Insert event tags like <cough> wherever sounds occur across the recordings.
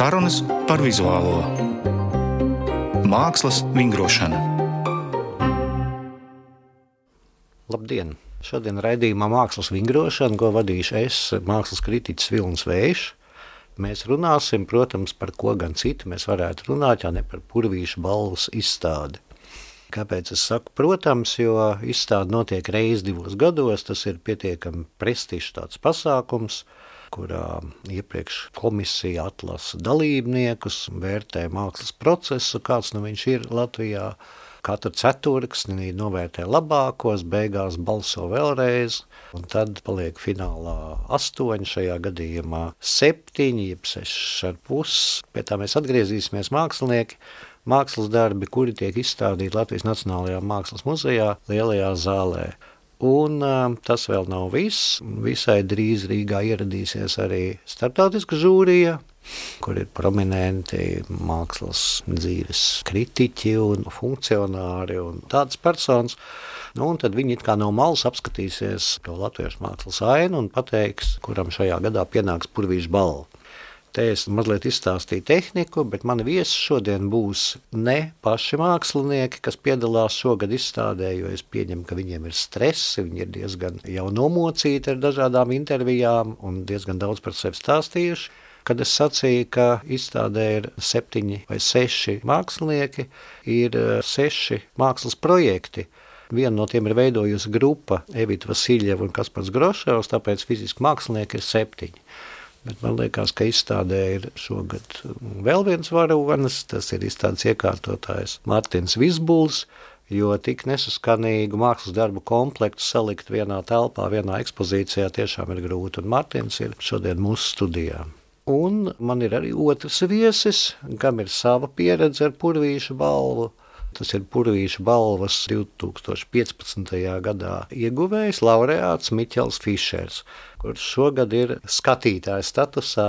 Sarunas par vizuālo mākslas vingrošanu. Labdien! Šodien raidījumā Mākslas vingrošana, ko vadīšu es, mākslas kritiķis Vilnis Vējš. Mēs runāsim, protams, par ko gan citu mēs varētu runāt, ja ne par purvīšu balvas izstādi. Kāpēc es saku, protams, jo izstāde notiek reizes divos gados, tas ir pietiekami prestižs tāds pasākums, kurā iepriekš komisija atlasa dalībniekus, vērtē mākslas procesu, kāds nu viņš ir Latvijā. Katru ceturksni novērtē labākos, beigās balso vēlreiz, un tad paliek finālā astoņi, šajā gadījumā septiņi, jeb seši ar pusi. Pie tā mēs atgriezīsimies mākslinieki, mākslas darbi, kuri tiek izstādīti Latvijas Nacionālajā Mākslas muzejā, lielajā zālē. Un uh, tas vēl nav viss. Visai drīz Rīgā ieradīsies arī starptautiska žūrija, kur ir prominenti mākslas dzīves kritiķi un funkcionāri un tādas personas. Nu, un tad viņi kā no malas apskatīsies to latviešu mākslas ainu un pateiks, kuram šajā gadā pienāks purvīšu balva. Te es mazliet izstāstīju tehniku, bet mani viesi šodien būs ne paši mākslinieki, kas piedalās šogad izstādē, jo es pieņemu, ka viņiem ir stress, viņi ir diezgan jau nomocīti ar dažādām intervijām un diezgan daudz par sevi stāstījuši. Kad es sacīju, ka izstādē ir septiņi vai seši mākslinieki, ir eh, seši mākslas projekti. Vienu no tiem ir veidojusi grupa Evita Vasiljeva un Kaspars Groševs, tāpēc fiziski mākslinieki ir septiņi. Bet man liekas, ka izstādē ir šogad vēl viens varonis. Tas ir izstādes iekārtotājs Mārtiņš Visbuls. Jo tik nesaskanīgu mākslas darbu komplektu salikt vienā telpā, vienā ekspozīcijā tiešām ir grūti. Un Mārtiņš ir šodien mūsu studijā. Un man ir arī otrs viesis, kam ir sava pieredze ar purvīšu balvu. Tas ir Purvīša balvas 2015. gadā ieguvējs laureāts Miķels Fišers, kurš šogad ir skatītāja statusā.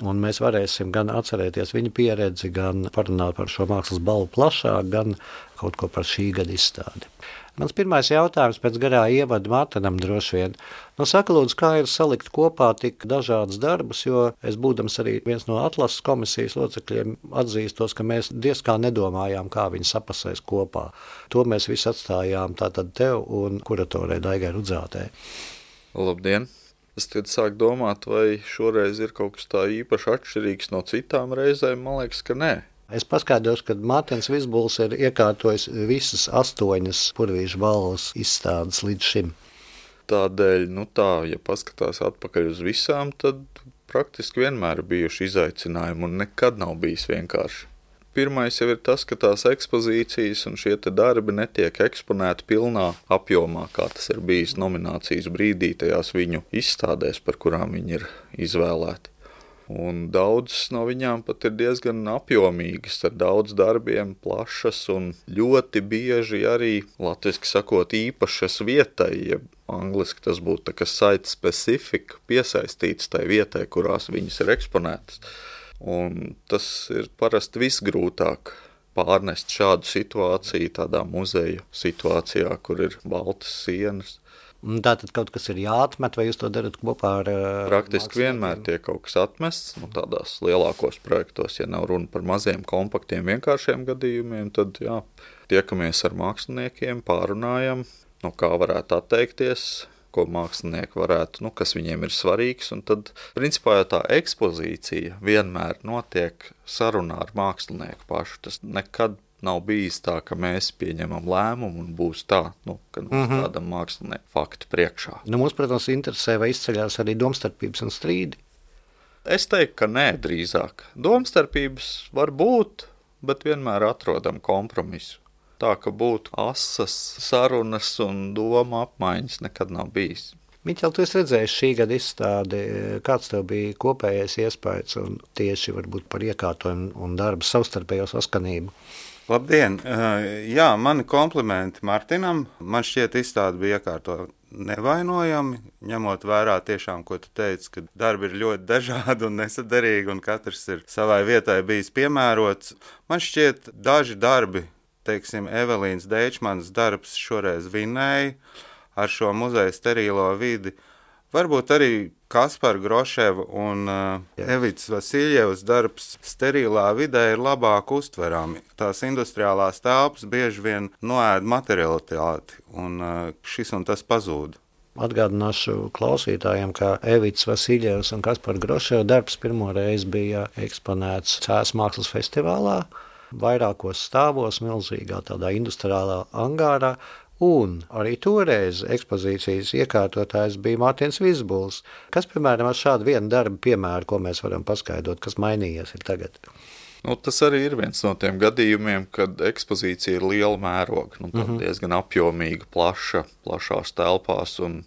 Un mēs varēsim gan atcerēties viņa pieredzi, gan parunāt par šo mākslas balvu plašāk, gan kaut ko par šī gada izstādi. Mans pirmais jautājums pēc garā ievada Mārtiņam droši vien. Nu, saka, lūdzu, kā ir salikt kopā tik dažādas darbus, jo es, būdams arī viens no atlases komisijas locekļiem, atzīstos, ka mēs diezgan nedomājām, kā viņi sapasēs kopā. To mēs visi atstājām tātad tev un kuratorai Daigai Rudzātē. Labdien! Es tad sāku domāt, vai šoreiz ir kaut kas tā īpaši atšķirīgs no citām reizēm. Man liekas, ka nē. Es paskaidrošu, ka Mārtiņš Visbuls ir iekārtojis visas astoņas purvīšu balvas izstādes līdz šim. Tādēļ, nu tā, ja paskatās atpakaļ uz visām, tad praktiski vienmēr ir bijuši izaicinājumi un nekad nav bijis vienkārši. Pirmais jau ir tas, ka tās ekspozīcijas un šie darbi netiek eksponēti pilnā apjomā, kā tas ir bijis nominācijas brīdī, tajās viņu izstādēs, par kurām viņi ir izvēlēti. Un daudzas no viņām pat ir diezgan apjomīgas, ar daudz darbiem, plašas un ļoti bieži arī, latviešu sakot, īpašas vietai, jeb angliski tas būtu site specific, piesaistīts tai vietai, kurās viņas ir eksponētas. Un tas ir parasti visgrūtāk pārnest šādu situāciju tādā muzeja situācijā, kur ir baltas sienas. Tā tad kaut kas ir jāatmet, vai jūs to darat kopā ar? Praktiski vienmēr tiek kaut kas atmests. Nu, tādās lielākos projektos, ja nav runa par maziem, kompaktiem, vienkāršiem gadījumiem, tad jā, tiekamies ar māksliniekiem, pārunājam, no kā varētu atteikties, ko mākslinieki varētu, nu, kas viņiem ir svarīgs. Un tad, principā, jau tā ekspozīcija vienmēr notiek sarunā ar mākslinieku pašu. Tas nekad Nav bijis tā, ka mēs pieņemam lēmumu un būs tā, nu, ka mums mm -hmm. tādam māksliniekam faktu priekšā. Nu, mums, protams, interesē, vai izceļas arī domstarpības un strīdi. Es teiktu, ka nē, drīzāk. Domstarpības var būt, bet vienmēr atrodam kompromisu. Tā ka būtu asas sarunas un doma apmaiņas nekad nav bijis. Miķel, tu esi redzējis šī gada izstādi, kāds tev bija kopējais iespējas un tieši varbūt par iekārtojumu un darbu savstarpējo saskanību? Labdien! Jā, mani komplimenti Martinam. Man šķiet, izstāde bija iekārtota nevainojami, ņemot vērā tiešām, ko tu teici, ka darbi ir ļoti dažādi un nesaderīgi, un katrs ir savai vietai bijis piemērots. Man šķiet, daži darbi, teiksim, Evelīnas Deičmanas darbs šoreiz vinēja ar šo muzeja sterīlo vidi Varbūt arī Kaspara Groševa un uh, Evits Vasiljevs darbs sterilā vidē ir labāk uztverami. Tās industriālās telpas bieži vien noēd materialitāti, un uh, šis un tas pazūd. Atgādināšu klausītājiem, ka Evits Vasiljevs un Kaspars Groševa darbs pirmo reizi bija eksponēts Cēlā mākslas festivālā, vairākos stāvos, milzīgā tādā industriālā angārā. Un arī toreiz ekspozīcijas iekārtotājs bija Mārtiņš Visbuls. Kas, piemēram, ar šādu vienu darbu piemēru, ko mēs varam paskaidrot, kas mainījies tagad? Nu, tas arī ir viens no tiem gadījumiem, kad ekspozīcija ir liela mēroga, nu, mm -hmm. diezgan apjomīga, plaša, plašās telpās. Un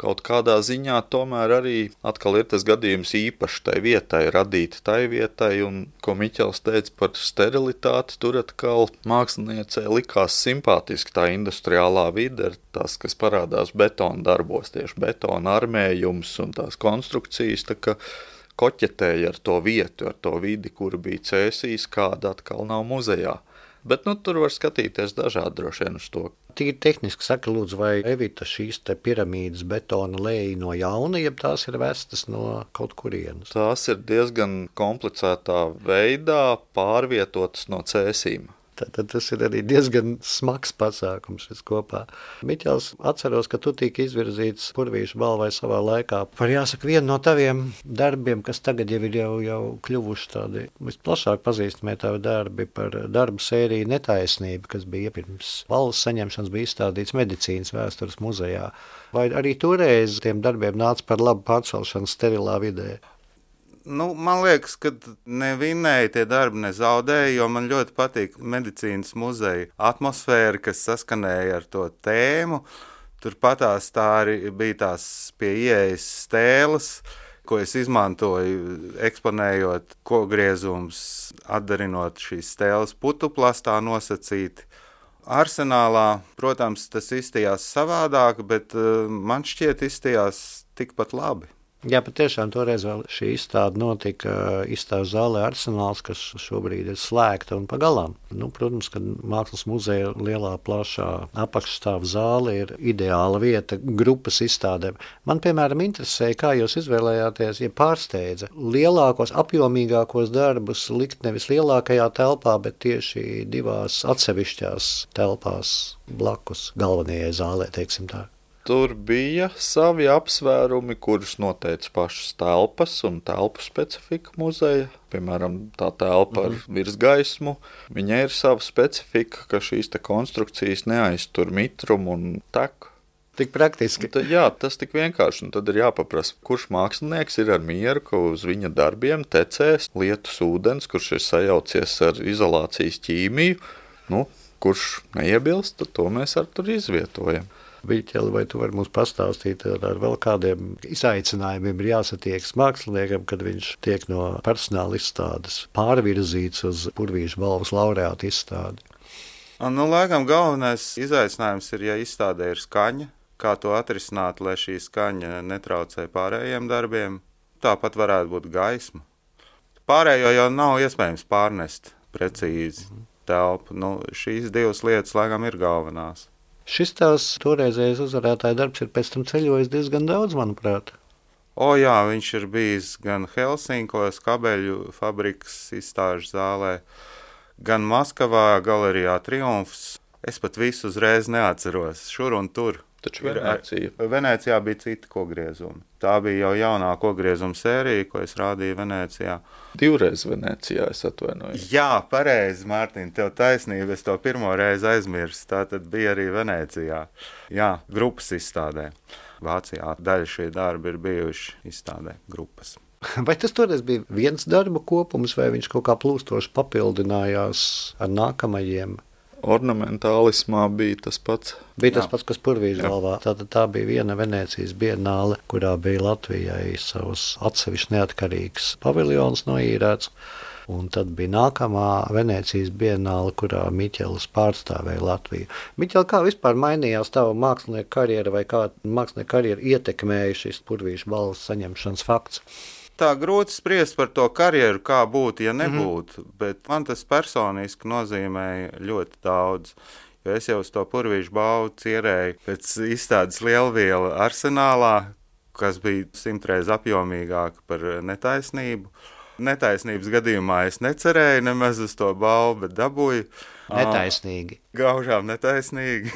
kaut kādā ziņā tomēr arī atkal ir tas gadījums īpaši tai vietai, radīt tai vietai, un ko Miķels teica par sterilitāti, tur atkal māksliniecei likās simpātiski tā industriālā vide, tas, kas parādās betona darbos, tieši betona armējums un tās konstrukcijas, tā koķetēja ar to vietu, ar to vidi, kur bija cēsīs, kāda atkal nav muzejā. Bet nu, tur var skatīties dažādi droši vien uz to. Tīri tehniski saka, lūdzu, vai Evita šīs piramīdas betona lēja no jauna, jeb tās ir vestas no kaut kurienes? Tās ir diezgan komplicētā veidā pārvietotas no cēsīm. Tad tas ir arī diezgan smags pasākums kopā. Miķels, atceros, ka tu tika izvirzīts Purvīšu balvai savā laikā par, jāsaka, vienu no taviem darbiem, kas tagad jau ir jau, jau kļuvuši tādi visplašāk pazīstamie tavi darbi par darbu sēriju Netaisnība, kas bija pirms balvas saņemšanas, bija izstādīts medicīnas vēstures muzejā. Vai arī toreiz tiem darbiem nāca par labu pārcelšanu sterilā vidē? Nu, man liekas, ka ne vinnēji tie darbi, ne zaudēji, jo man ļoti patīk medicīnas muzeja atmosfēra, kas saskanēja ar to tēmu. Turpat tā arī bija tās pie ieejas stēles, ko es izmantoju, eksponējot kogriezumus, atdarinot šīs stēles putuplastā nosacīti. Arsenālā, protams, tas izstījās savādāk, bet uh, man šķiet, izstījās tikpat labi. Jā, patiešām toreiz šī izstāde notika izstādes zālē Arsenāls, kas šobrīd ir slēgta un pagalām. Nu, protams, ka Mākslas muzeja lielā plašā apakšstāvā zāle ir ideāla vieta grupas izstādēm. Man, piemēram, interesēja, kā jūs izvēlējāties, ja pārsteidza lielākos, apjomīgākos darbus likt nevis lielākajā telpā, bet tieši divās atsevišķās telpās blakus galvenajai zālē, teiksim tā. Tur bija savi apsvērumi, kurus noteica pašas telpas un telpu specifika muzeja. Piemēram, tā telpa ar mm -hmm. virsgaismu. Viņai ir sava specifika, ka šīs konstrukcijas neaiztur mitrumu un teku. Tik praktiski. Tad, jā, tas tik vienkārši. Un tad ir jāpaprasa, kurš mākslinieks ir ar mieru, ka uz viņa darbiem tecēs lietus ūdens, kurš ir sajaucies ar izolācijas ķīmiju. Nu, kurš neiebilst, tad to mēs ar tur izvietojam. Viļķeli, vai tu vari mums pastāstīt ar, vēl kādiem izaicinājumiem ir jāsatiekas māksliniekam, kad viņš tiek no personāla izstādes pārvirzīts uz Purvīšu balvas laureātu izstādi? Nu, laikam galvenais izaicinājums ir, ja izstādē ir skaņa, kā to atrisināt, lai šī skaņa netraucē pārējiem darbiem. Tāpat varētu būt gaisma. Pārējo jau nav iespējams pārnest precīzi telpu. Nu, šīs divas lietas, laikam, ir galvenās. Šis tās toreizējais uzvarētāja darbs ir pēc tam ceļojis diezgan daudz, manuprāt. O jā, viņš ir bijis gan Helsinkos, kabeļu fabrikas izstāžu zālē, gan Maskavā, galerijā Triumfs. Es pat visu uzreiz neatceros, šur un tur. Taču Venecija. Venecijā bija citi kogriezumi. Tā bija jau jaunā kogriezuma sērija, ko es rādīju Venecijā. Divreiz Venecijā es atvainojos. Jā, pareizi, Mārtiņ, tev taisnība. Es to pirmo reizi aizmirsu. Tā tad bija arī Venecijā. Jā, grupas izstādē. Vācijā daļa šie darbi ir bijuši izstādē grupas. <laughs> Vai tas toreiz bija viens darba kopums, vai viņš kaut kā plūstoši papildinājās ar nākamajiem? Ornamentālismā bija tas pats. Bija tas Jā. pats, kas Purvīža galvā. Tātad tā bija viena Venecijas bienāle, kurā bija Latvijai savs atsevišķs neatkarīgs paviljons noīrēts. Un tad bija nākamā Venecijas bienāle, kurā Miķels pārstāvēja Latviju. Miķel, kā vispār mainījās tava mākslinieka karjera vai kā mākslinieka karjera ietekmēja šis Purvīša balvas saņemšanas fakts? Tā grūti spriest par to karjeru, kā būtu, ja nebūtu. Mm -hmm. Bet man tas personiski nozīmēja ļoti daudz. Jo es jau uz to purvīšu balvu cierēju pēc izstādes lielviela arsenālā, kas bija simtreiz apjomīgāka par netaisnību. Netaisnības gadījumā es necerēju nemaz uz to balvu, bet dabūju. Netaisnīgi. Gaužām netaisnīgi.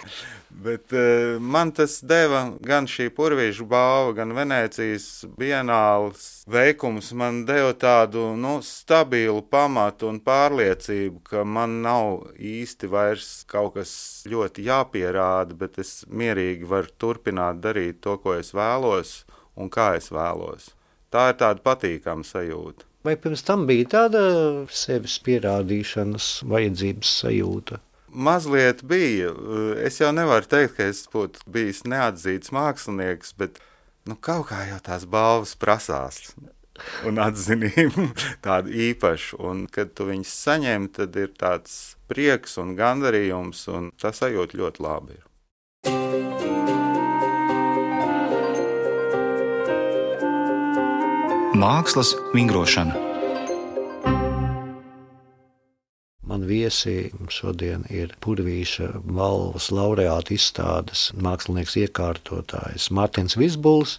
Bet uh, man tas deva gan šī purvīša balva, gan Venecijas bienāls veikums. Man deva tādu nu, stabilu pamatu un pārliecību, ka man nav īsti vairs kaut kas ļoti jāpierāda, bet es mierīgi varu turpināt darīt to, ko es vēlos un kā es vēlos. Tā ir tāda patīkama sajūta. Vai pirms tam bija tāda sevis pierādīšanas vajadzības sajūta? Mazliet bija. Es jau nevaru teikt, ka es būtu bijis neatzīts mākslinieks, bet nu, kaut kā jau tās balvas prasās. Un atzinību <laughs> tādu īpašu. Un, kad tu viņus saņem, tad ir tāds prieks un gandarījums, un tas sajūt ļoti labi. Ir. Mākslas vingrošana. Man viesi šodien ir Purvīša balvas laureāta izstādes mākslinieks iekārtotājs Mārtiņš Visbuls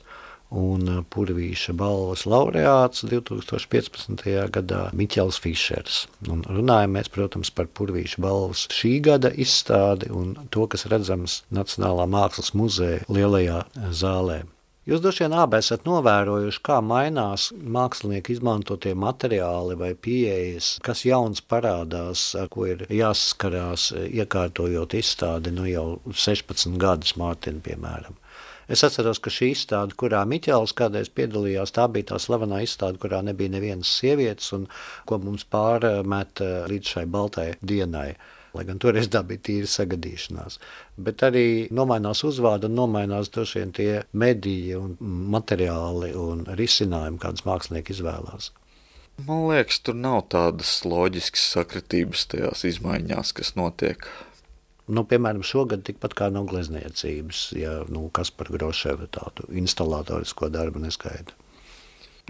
un Purvīša balvas laureāts 2015. gadā Miķels Fišers. Un runājam mēs, protams, par Purvīša balvas šī gada izstādi un to, kas redzams Nacionālā mākslas muzeja lielajā zālē. Jūs droši vien abi esat novērojuši, kā mainās mākslinieki izmantotie materiāli vai pieejas, kas jauns parādās, ar ko ir jāsaskarās, iekārtojot izstādi nu jau 16 gadus, Mārtiņa, piemēram. Es atceros, ka šī izstāde, kurā Miķels kādreiz piedalījās, tā bija tā slavenā izstāde, kurā nebija nevienas sievietes un ko mums pārmet līdz šai baltai dienai lai gan toreiz tā bija tīra sagadīšanās. Bet arī nomainās uzvārdi un nomainās droši vien tie mediji un materiāli un risinājumi, kādas mākslinieki izvēlās. Man liekas, tur nav tādas loģiskas sakritības tajās izmaiņās, kas notiek. Nu, piemēram, šogad tikpat kā nav glezniecības, ja nu, kas par Groševu tādu instalatorisko darbu neskaita.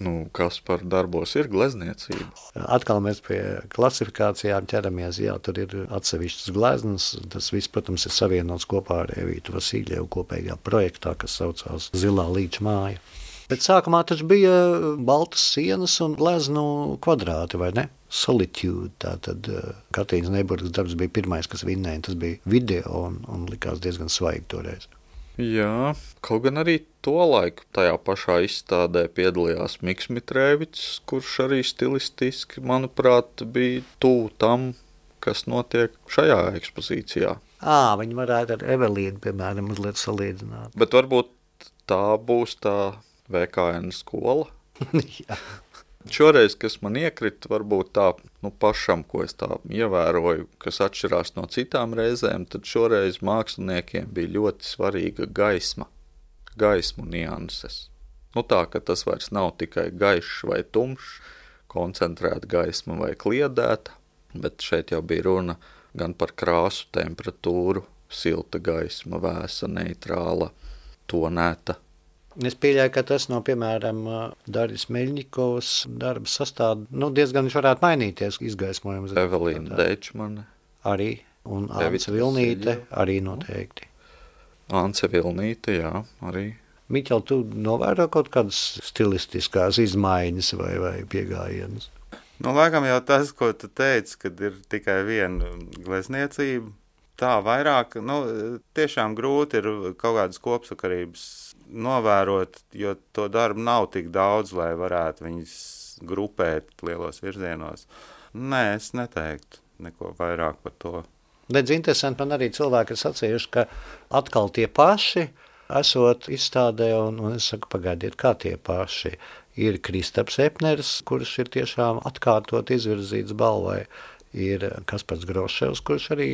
Nu, kas par darbos ir glezniecība? Atkal mēs pie klasifikācijām ķeramies. Jā, tur ir atsevišķas gleznas. Tas viss, protams, ir savienots kopā ar Evītu Vasiljevu kopīgā projektā, kas saucās Zilā līča māja. Bet sākumā tas bija baltas sienas un gleznu kvadrāti, vai ne? Solitude. Tātad Katrīnas Neiburgas darbs bija pirmais, kas vinnēja. Tas bija video un, un likās diezgan svaigi toreiz. Jā, kaut gan arī to laiku tajā pašā izstādē piedalījās Mikls Mitrēvits, kurš arī stilistiski, manuprāt, bija tuvu tam, kas notiek šajā ekspozīcijā. À, viņi varētu ar Evelīnu, piemēram, mazliet salīdzināt. Bet varbūt tā būs tā VKN skola. <laughs> Šoreiz, kas man iekrita, varbūt tā nu, pašam, ko es tā ievēroju, kas atšķirās no citām reizēm, tad šoreiz māksliniekiem bija ļoti svarīga gaisma, gaismu nianses. Nu, tā ka tas vairs nav tikai gaišs vai tumšs, koncentrēta gaisma vai kliedēta, bet šeit jau bija runa gan par krāsu, temperatūru, silta gaisma, vēsa, neitrāla, tonēta Es pieļauju, ka tas no, piemēram, Dārijas Meļņikovas darba sastāvda nu, diezgan varētu mainīties izgaismojums. Evelīna Dečmane. Arī, un Ance Vilnīte arī noteikti. Ance Vilnīte, jā, arī. Miķel, tu novēro kaut kādas stilistiskās izmaiņas vai, vai piegājienas? Nu, laikam jau tas, ko tu teici, kad ir tikai viena glezniecība, tā vairāk, nu, tiešām grūti ir kaut kādas kopsakarības novērot, jo to darbu nav tik daudz, lai varētu viņus grupēt lielos virzienos. Nē, es neteiktu neko vairāk par to. Redz, interesanti man arī cilvēki ir sacījuši, ka atkal tie paši esot izstādē, un, un es saku, pagaidiet, kā tie paši. Ir Kristaps Epners, kurš ir tiešām atkārtot izvirzīts balvai ir Kaspars Groševs, kurš arī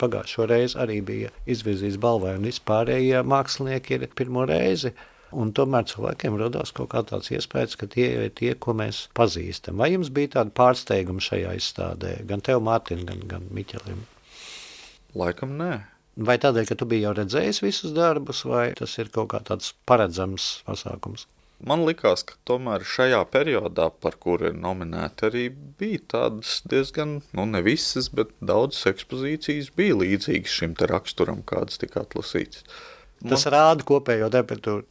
pagājušo reizi arī bija izvirzīts balvai, un vispārējie mākslinieki ir pirmo reizi. Un tomēr cilvēkiem radās kaut kā tāds iespējas, ka tie ir tie, ko mēs pazīstam. Vai jums bija tāda pārsteiguma šajā izstādē, gan tev, Mārtiņ, gan, gan Miķelim? Laikam nē. Vai tādēļ, ka tu biji jau redzējis visus darbus, vai tas ir kaut kā tāds paredzams pasākums? Man liekas, ka tomēr šajā periodā, par kuru ir nominēta, arī bija tādas diezgan, nu, ne visas, bet daudzas ekspozīcijas bija līdzīgas šim raksturam, kādas tika atlasītas. Man... Tas rāda kopējo temperatūru.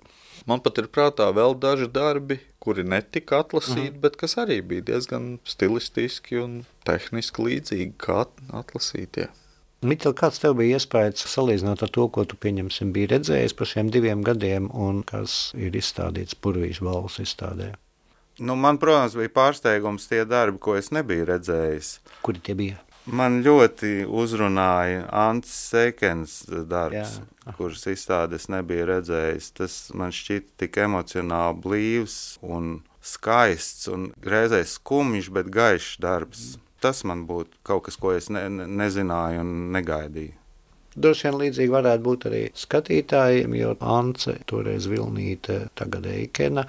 Man pat ir prātā vēl daži darbi, kuri netika atlasīti, mm. bet kas arī bija diezgan stilistiski un tehniski līdzīgi kā atlasītie. Miķel, kāds tev bija iespējas salīdzinot ar to, ko tu pieņemsim biji redzējis par šiem diviem gadiem un kas ir izstādīts Purvīšu balvas izstādē? Nu, man, protams, bija pārsteigums tie darbi, ko es nebiju redzējis. Kuri tie bija? Man ļoti uzrunāja Ants Seikens darbs, Jā. kurš izstādes nebija redzējis. Tas man šķita tik emocionāli blīvs un skaists un reizēs skumjš, bet gaišs darbs. Tas man būtu kaut kas, ko es ne, ne, nezināju un negaidīju. Droši vien līdzīgi varētu būt arī skatītājiem, jo Ance, toreiz Vilnīte, tagad Eikena,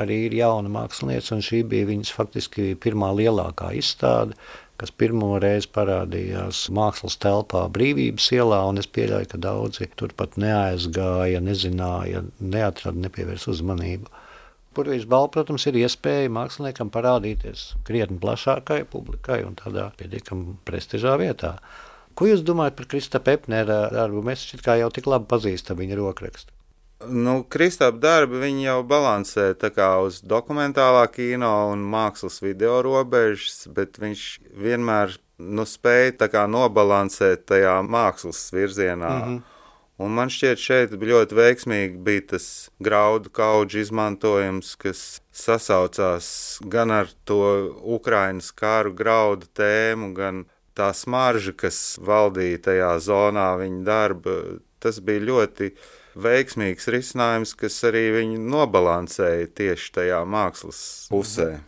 arī ir jauna mākslinieca, un šī bija viņas faktiski pirmā lielākā izstāde kas pirmo reizi parādījās mākslas telpā Brīvības ielā, un es pieļauju, ka daudzi turpat neaizgāja, nezināja, neatrada, nepievērs uzmanību. Purvīšu balva, protams, ir iespēja māksliniekam parādīties krietni plašākai publikai un tādā pietiekami prestižā vietā. Ko jūs domājat par Kristapa Epnera darbu? Mēs jau tik labi pazīstam viņa rokrakstu. Nu, Kristapa darbi jau balansē uz dokumentālā kino un mākslas video robežas, bet viņš vienmēr nu, spēja nobalansēt tajā mākslas virzienā. Mm -hmm. Un man šķiet, šeit ļoti veiksmīgi bija tas graudu kaudžu izmantojums, kas sasaucās gan ar to Ukraiņas kāru graudu tēmu, gan tā smarža, kas valdīja tajā zonā viņa darba. Tas bija ļoti veiksmīgs risinājums, kas arī viņu nobalansēja tieši tajā mākslas pusē.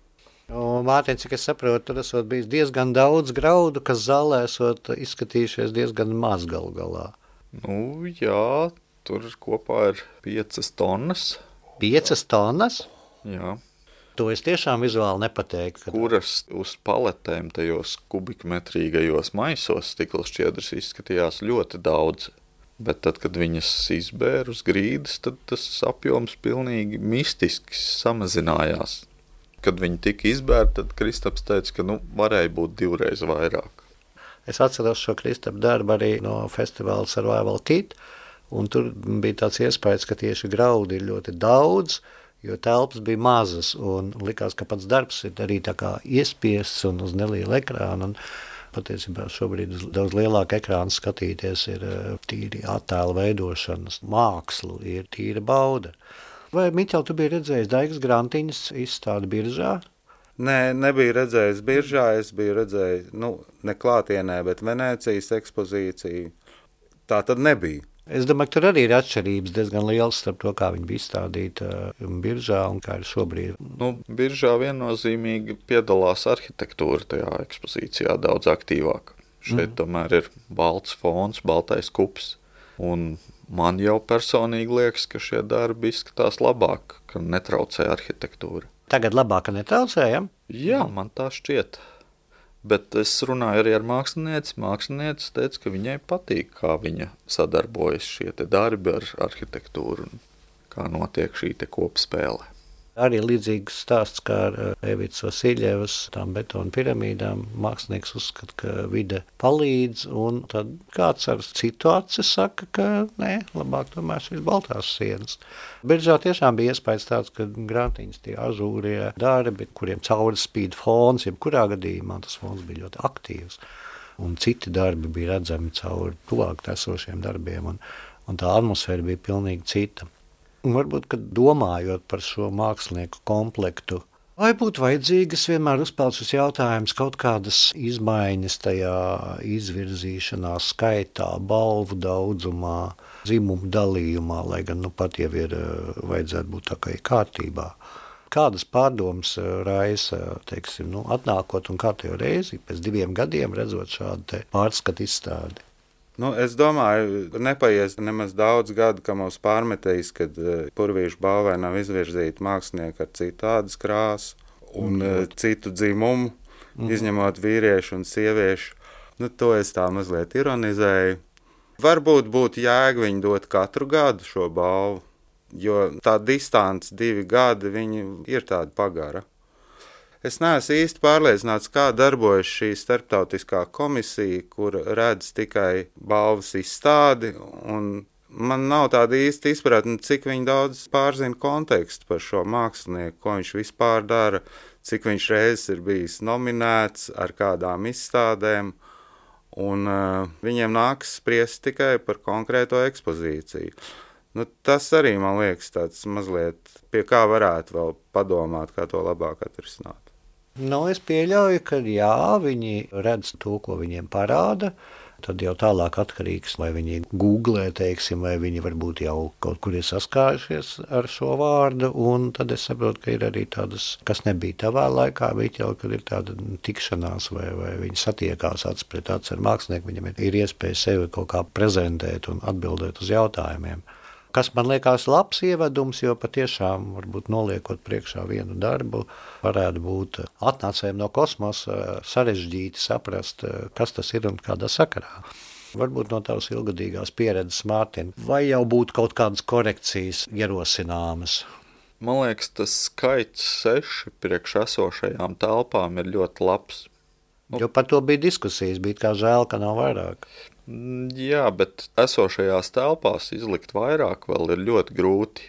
Mārtiņ, cik es saprotu, tur esot bijis diezgan daudz graudu, kas zālē esot izskatījušies diezgan maz galu galā. Nu, jā, tur kopā ir piecas tonnas. Piecas tonnas? Jā. To es tiešām vizuāli nepateiktu. Kad... Kuras uz paletēm tajos kubikmetrīgajos maisos stikla šķiedras izskatījās ļoti daudz. Bet tad, kad viņas izbēra uz grīdas, tad tas apjoms pilnīgi mistiski samazinājās. Kad viņi tika izbērti, tad Kristaps teica, ka nu, varēja būt divreiz vairāk. Es atceros šo Kristapa darbu arī no festivāla Survival Kit, tur bija tāds iespējas, ka tieši graudi ir ļoti daudz, jo telpas bija mazas, likās, ka pats darbs ir arī iespiests un uz nelielu ekrānu. Un Patiesībā šobrīd uz daudz lielāku ekrānu skatīties ir eh, tīri attēlu veidošanas mākslu, ir tīra bauda. Vai Miķel, tu biji redzējis Daigas Grantiņas izstādi biržā? Nē, nebiju redzējis biržā, es biju redzējis, nu, ne klātienē, bet Venēcijas ekspozīciju. Tā tad nebija. Es domāju, ka tur arī ir atšķirības diezgan liels starp to, kā viņi bija izstādīti um, biržā un kā ir šobrīd. Nu, biržā viennozīmīgi piedalās arhitektūra tajā ekspozīcijā daudz aktīvāk. Šeit mm. tomēr ir balts fons, baltais kups. Un man jau personīgi liekas, ka šie darbi izskatās labāk, ka netraucē arhitektūra. Tagad labāk netraucējam? Jā, man tā šķiet. Bet es runāju arī ar mākslinieci. Mākslinieci teica, ka viņai patīk, kā viņa sadarbojas šie darbi ar arhitektūru un kā notiek šī kopspēle. Arī līdzīgs stāsts kā ar eh, Evītas Vasiljevas tām betonu piramīdām. Mākslinieks uzskata, ka vide palīdz, un tad kāds ar citu aci saka, ka nē, labāk tomēr šīs baltās sienas. Biržā tiešām bija iespējas tāds, ka grāmatiņas tie ažūrie darbi, kuriem cauri spīd fons, jebkurā gadījumā tas fons bija ļoti aktīvs. Un citi darbi bija redzami cauri tuvāk esošiem darbiem, un, un tā atmosfēra bija pilnīgi cita. Un varbūt, kad domājot par šo mākslinieku komplektu, vai būtu vajadzīgas vienmēr uzpeld šis jautājums kaut kādas izmaiņas tajā izvirzīšanā, skaitā, balvu daudzumā, dzimumu dalījumā, lai gan nu pat jau ir eh, vajadzētu būt tā kā kārtībā. Kādas pārdomas eh, raisa, teiksim, nu, atnākot un kārtējo reizi pēc diviem gadiem redzot šādu pārskatu izstādi? Nu, es domāju, nepaies nemaz daudz gadu, ka mums pārmetīs, kad uh, purvīšu balvai nav izvirzīti mākslinieki ar citādas krāsu un mm. citu dzimumu, mm. izņemot vīriešu un sieviešu. Nu, to es tā mazliet ironizēju. Varbūt būtu jēga viņu dot katru gadu šo balvu, jo tā distance, divi gadi, ir tāda pagara. Es neesmu īsti pārliecināts, kā darbojas šī starptautiskā komisija, kur redz tikai balvas izstādi Man nav tāda īsta izpratne, cik daudz pārzina kontekstu par šo mākslinieku, ko viņš vispār dara, cik viņš reizes ir bijis nominēts, ar kādām izstādēm. Un, uh, viņiem nāks spriest tikai par konkrēto ekspozīciju. Nu, tas arī man liekas, tāds mazliet pie kā varētu vēl padomāt, kā to labāk atrisināt. Nu, es pieļauju, ka jā, viņi redz to, ko viņiem parāda. Tad jau tālāk atkarīgs, vai viņi googlē, teiksim, vai viņi varbūt jau kaut kur ir saskārušies ar šo vārdu. Un tad es saprotu, ka ir arī tādas, kas nebija tavā laikā, bet jau kad ir tāda tikšanās, vai, vai viņi satiekās acis pret acis ar mākslinieku, viņam ir, ir iespēja sevi kaut kā prezentēt un atbildēt uz jautājumiem. Kas man liekas labs ievedums, jo patiešām, varbūt noliekot priekšā vienu darbu, varētu būt atnācējiem no kosmosa sarežģīti saprast, kas tas ir un kādā sakarā. Varbūt no tavas ilgadīgās pieredzes, Mārtiņ, vai jau būtu kaut kādas korekcijas ierosināmas? Man liekas, tas skaits seši priekš esošajām telpām ir ļoti labs. Jo par to bija diskusijas, bija kā žēl, ka nav vairāk. Mm, jā, bet esošajās telpās izlikt vairāk vēl ir ļoti grūti.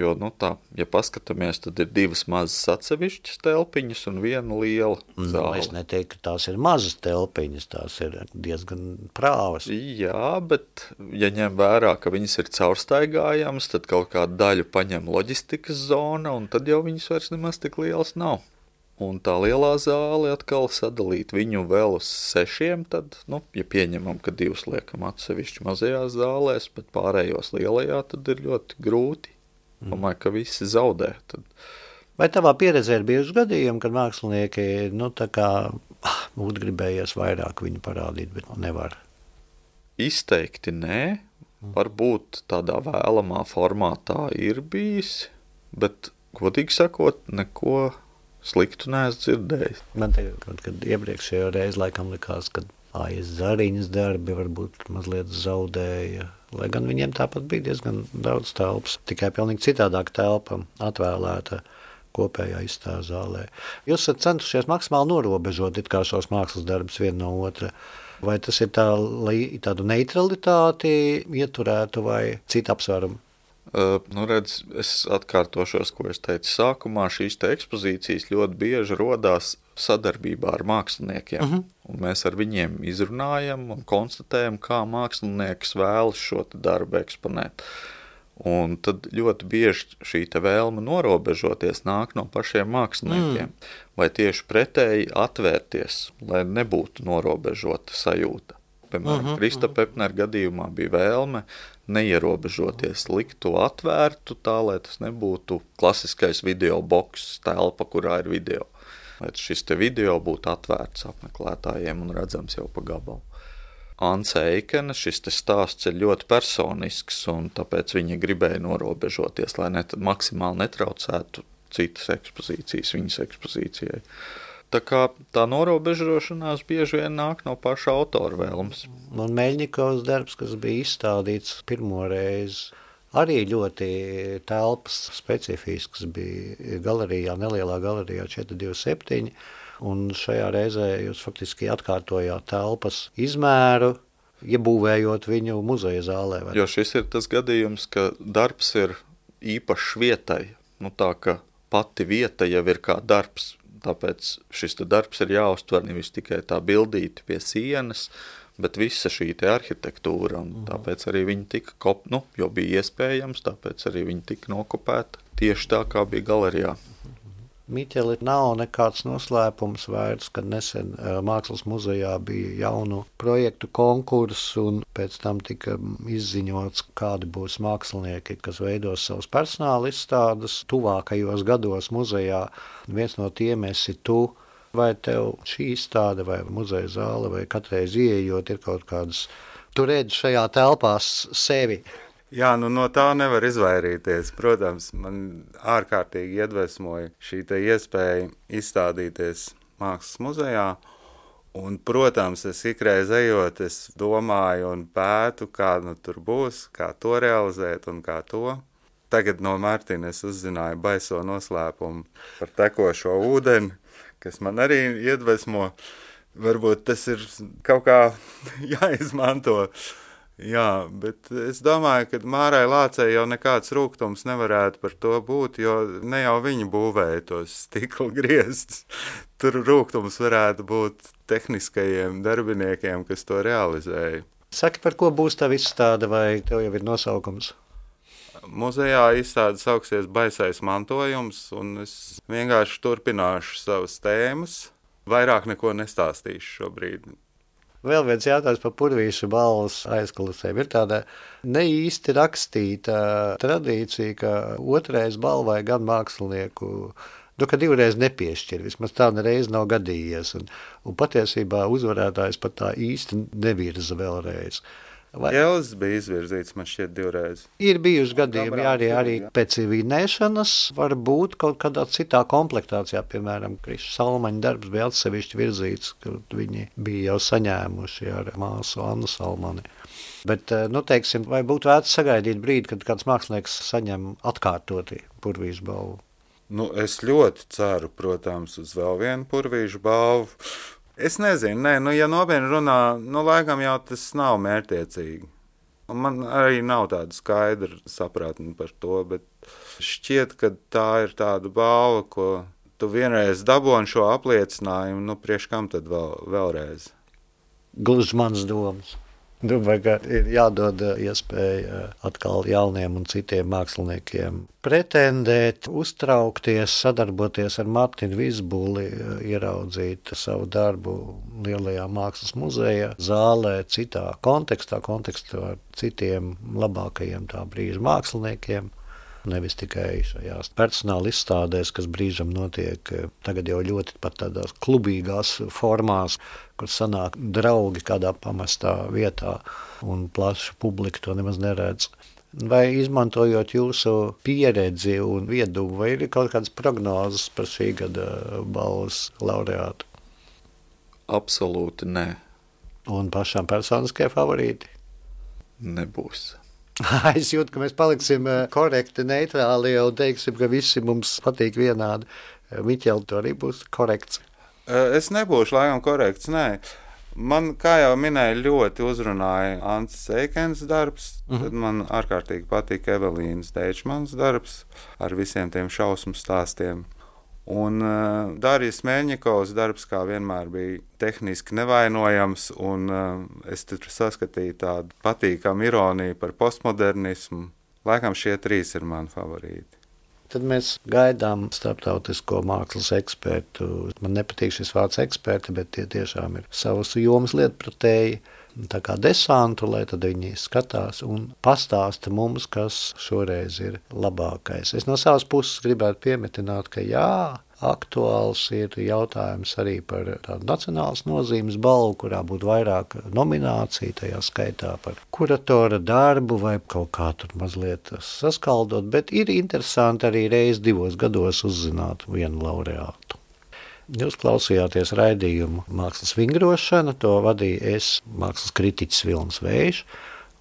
Jo, nu tā, ja paskatāmies, tad ir divas mazas atsevišķas telpiņas un viena liela. Nu, es neteiktu, ka tās ir mazas telpiņas, tās ir diezgan prāvas. Jā, bet, ja ņem vērā, ka viņas ir caurstaigājamas, tad kaut kādu daļu paņem loģistikas zona, un tad jau viņas vairs nemaz tik lielas nav. Un tā lielā zāle atkal sadalīt viņu vēl uz sešiem. Tad, nu, ja pieņemam, ka divus liekam atsevišķi mazajās zālēs, bet pārējos lielajā, tad ir ļoti grūti. Mm. Domāju, ka visi zaudē. Tad... Vai tavā pieredzē ir bijuši gadījumi, kad mākslinieki nu, kā, ah, būtu gribējies vairāk viņu parādīt, bet nu, nevar? Izteikti nē. Mm. Varbūt tādā vēlamā formātā ir bijis, bet, godīgi sakot, neko Sliktu neesmu dzirdējis. Man te kaut kad iepriekšējo reizi laikam likās, ka AIS Zariņas darbi varbūt mazliet zaudēja. Lai gan viņiem tāpat bija diezgan daudz telpas, tikai pilnīgi citādāk telpa atvēlēta kopējā izstāžu zālē. Jūs esat centušies maksimāli norobežot šos mākslas darbus vienu no otra. Vai tas ir tā, lai tādu neutralitāti ieturētu vai citu apsvērumu? Uh, nu redz, es atkārtošos, ko es teicu sākumā. Šīs te ekspozīcijas ļoti bieži radās sadarbībā ar māksliniekiem. Uh mhm. -huh. Mēs ar viņiem izrunājam un konstatējam, kā mākslinieks vēlas šo darbu eksponēt. Un tad ļoti bieži šī vēlme norobežoties nāk no pašiem māksliniekiem, mm. vai tieši pretēji atvērties, lai nebūtu norobežota sajūta. Piemēram, uh -huh, Krista uh -huh. Pepnera gadījumā bija vēlme neierobežoties, likt to atvērtu tā, lai tas nebūtu klasiskais video boks telpa, kurā ir video. Lai šis video būtu atvērts apmeklētājiem un redzams jau pa gabalu. Anse Eikena šis stāsts ir ļoti personisks, un tāpēc viņa gribēja norobežoties, lai net, maksimāli netraucētu citas ekspozīcijas viņas ekspozīcijai. Tā kā tā norobežošanās bieži vien nāk no paša autora vēlmes. Un Meļņikovs darbs, kas bija izstādīts pirmo reizi, arī ļoti telpas specifisks bija galerijā, nelielā galerijā 427, un šajā reizē jūs faktiski atkārtojāt telpas izmēru, iebūvējot viņu muzeja zālē. Vai? Jo šis ir tas gadījums, ka darbs ir īpašs vietai, nu tā ka pati vieta jau ir kā darbs, Tāpēc šis darbs ir jāuztver nevis tikai tā bildīti pie sienas, bet visa šī arhitektūra. Mhm. Tāpēc arī viņi tika kop, nu, jo bija iespējams, tāpēc arī viņi tika nokopēti tieši tā, kā bija galerijā. Miķeli nav nekāds noslēpums vairs, kad nesen Mākslas muzejā bija jaunu projektu konkurss, un pēc tam tika izziņots, kādi būs mākslinieki, kas veidos savus personāla izstādes tuvākajos gados muzejā. Viens no tiem esi tu. Vai tev šī izstāde, vai muzeja zāle, vai katreiz ieejot, ir kaut kādas, tu redzi šajā telpā sevi? Jā, nu no tā nevar izvairīties. Protams, man ārkārtīgi iedvesmoja šī iespēja izstādīties Mākslas muzejā. Un, protams, es ikreiz ejot, es domāju un pētu, kā nu, tur būs, kā to realizēt un kā to. Tagad no Mārtiņa es uzzināju baiso noslēpumu par tekošo ūdeni, kas man arī iedvesmo. Varbūt tas ir kaut kā <laughs> jāizmanto Jā, bet es domāju, ka Mārai Lācei jau nekāds rūkums nevarētu par to būt, jo ne jau viņa būvēja tos stikla griestus. Tur rūkums varētu būt tehniskajiem darbiniekiem, kas to realizēja. Saki, par ko būs tā izstāde, vai tev jau ir nosaukums? Muzejā izstāde sauksies Baisais mantojums, un es vienkārši turpināšu savas tēmas. Vairāk neko nestāstīšu šobrīd. Vēl viens jautājums par purvīšu balvas aizklausēm. Ir tāda neīsti rakstīta tradīcija, ka otrais balvai gan mākslinieku nu, ka divreiz nepiešķir. Vismaz tā nereiz nav gadījies. Un, un patiesībā uzvarētājs pat tā īsti nevirza vēlreiz. Vai... Jēlis bija izvirzīts man šķiet divreiz. Ir bijuši gadījumi, jā, arī, arī pēc vinēšanas var būt kaut kādā citā komplektācijā, piemēram, Krišs Salmaņa darbs bija atsevišķi virzīts, kad viņi bija jau saņēmuši ar māsu Annu Salmani. Bet, eh, nu, teiksim, vai būtu vērts sagaidīt brīdi, kad kāds mākslinieks saņem atkārtoti purvīšu balvu? Nu, es ļoti ceru, protams, uz vēl vienu purvīšu balvu. Es nezinu, nē, nu, ja nopietni runā, nu, laikam jau tas nav mērķiecīgi. Man arī nav tāda skaidra saprātne par to, bet šķiet, ka tā ir tāda balva, ko tu vienreiz dabūji šo apliecinājumu, nu, priekš kam tad vēl, vēlreiz? Gluži mans domas. Domāju, ka ir jādod uh, iespēja uh, atkal jauniem un citiem māksliniekiem pretendēt, uztraukties, sadarboties ar Mārtiņu Vizbuli, uh, ieraudzīt savu darbu Lielajā mākslas muzeja zālē, citā kontekstā, kontekstā ar citiem labākajiem tā brīža māksliniekiem. Nevis tikai šajās personāla izstādēs, kas brīžam notiek tagad jau ļoti pat tādās klubīgās formās, kur sanāk draugi kādā pamestā vietā un plaša publika to nemaz neredz. Vai izmantojot jūsu pieredzi un viedumu, vai ir kaut kādas prognozes par šī gada balvas laureātu? Absolūti nē. Un pašām personiskie favorīti? Nebūs. <laughs> Es jūtu, ka mēs paliksim eh, korekti, neitrāli un teiksim, ka visi mums patīk vienādi. Eh, Miķeli, to arī būs korekts. Eh, es nebūšu laikam korekts, nē. Man, kā jau minēju, ļoti uzrunāja Ants Eikens darbs. Mhm. -huh. Tad man ārkārtīgi patīk Evelīnas Deičmans darbs ar visiem tiem šausmu stāstiem. Un uh, Dārijas Mēņikovs darbs, kā vienmēr, bija tehniski nevainojams, un uh, es tur saskatīju tādu patīkamu ironiju par postmodernismu. Laikam šie trīs ir mani favorīti. Tad mēs gaidām starptautisko mākslas ekspertu. Man nepatīk šis vārds eksperti, bet tie tiešām ir savas jomas lietpratēji tā kā desantu, lai tad viņi skatās un pastāsta mums, kas šoreiz ir labākais. Es no savas puses gribētu piemetināt, ka jā, aktuāls ir jautājums arī par tādu nacionālas nozīmes balvu, kurā būtu vairāk nomināciju, tajā skaitā par kuratora darbu vai kaut kā tur mazliet saskaldot, bet ir interesanti arī reiz divos gados uzzināt vienu laureātu. Jūs klausījāties raidījumu Mākslas vingrošana, to vadīja es, mākslas kritiķis Vilnis Vējš.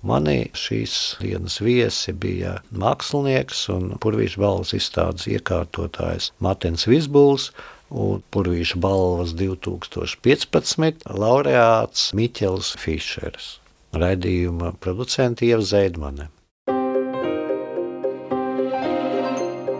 Mani šīs dienas viesi bija mākslinieks un Purvīša balvas izstādes iekārtotājs Matins Visbuls un Purvīša balvas 2015 laureāts Miķels Fišers. Raidījuma producenti Ieva Zeidmane.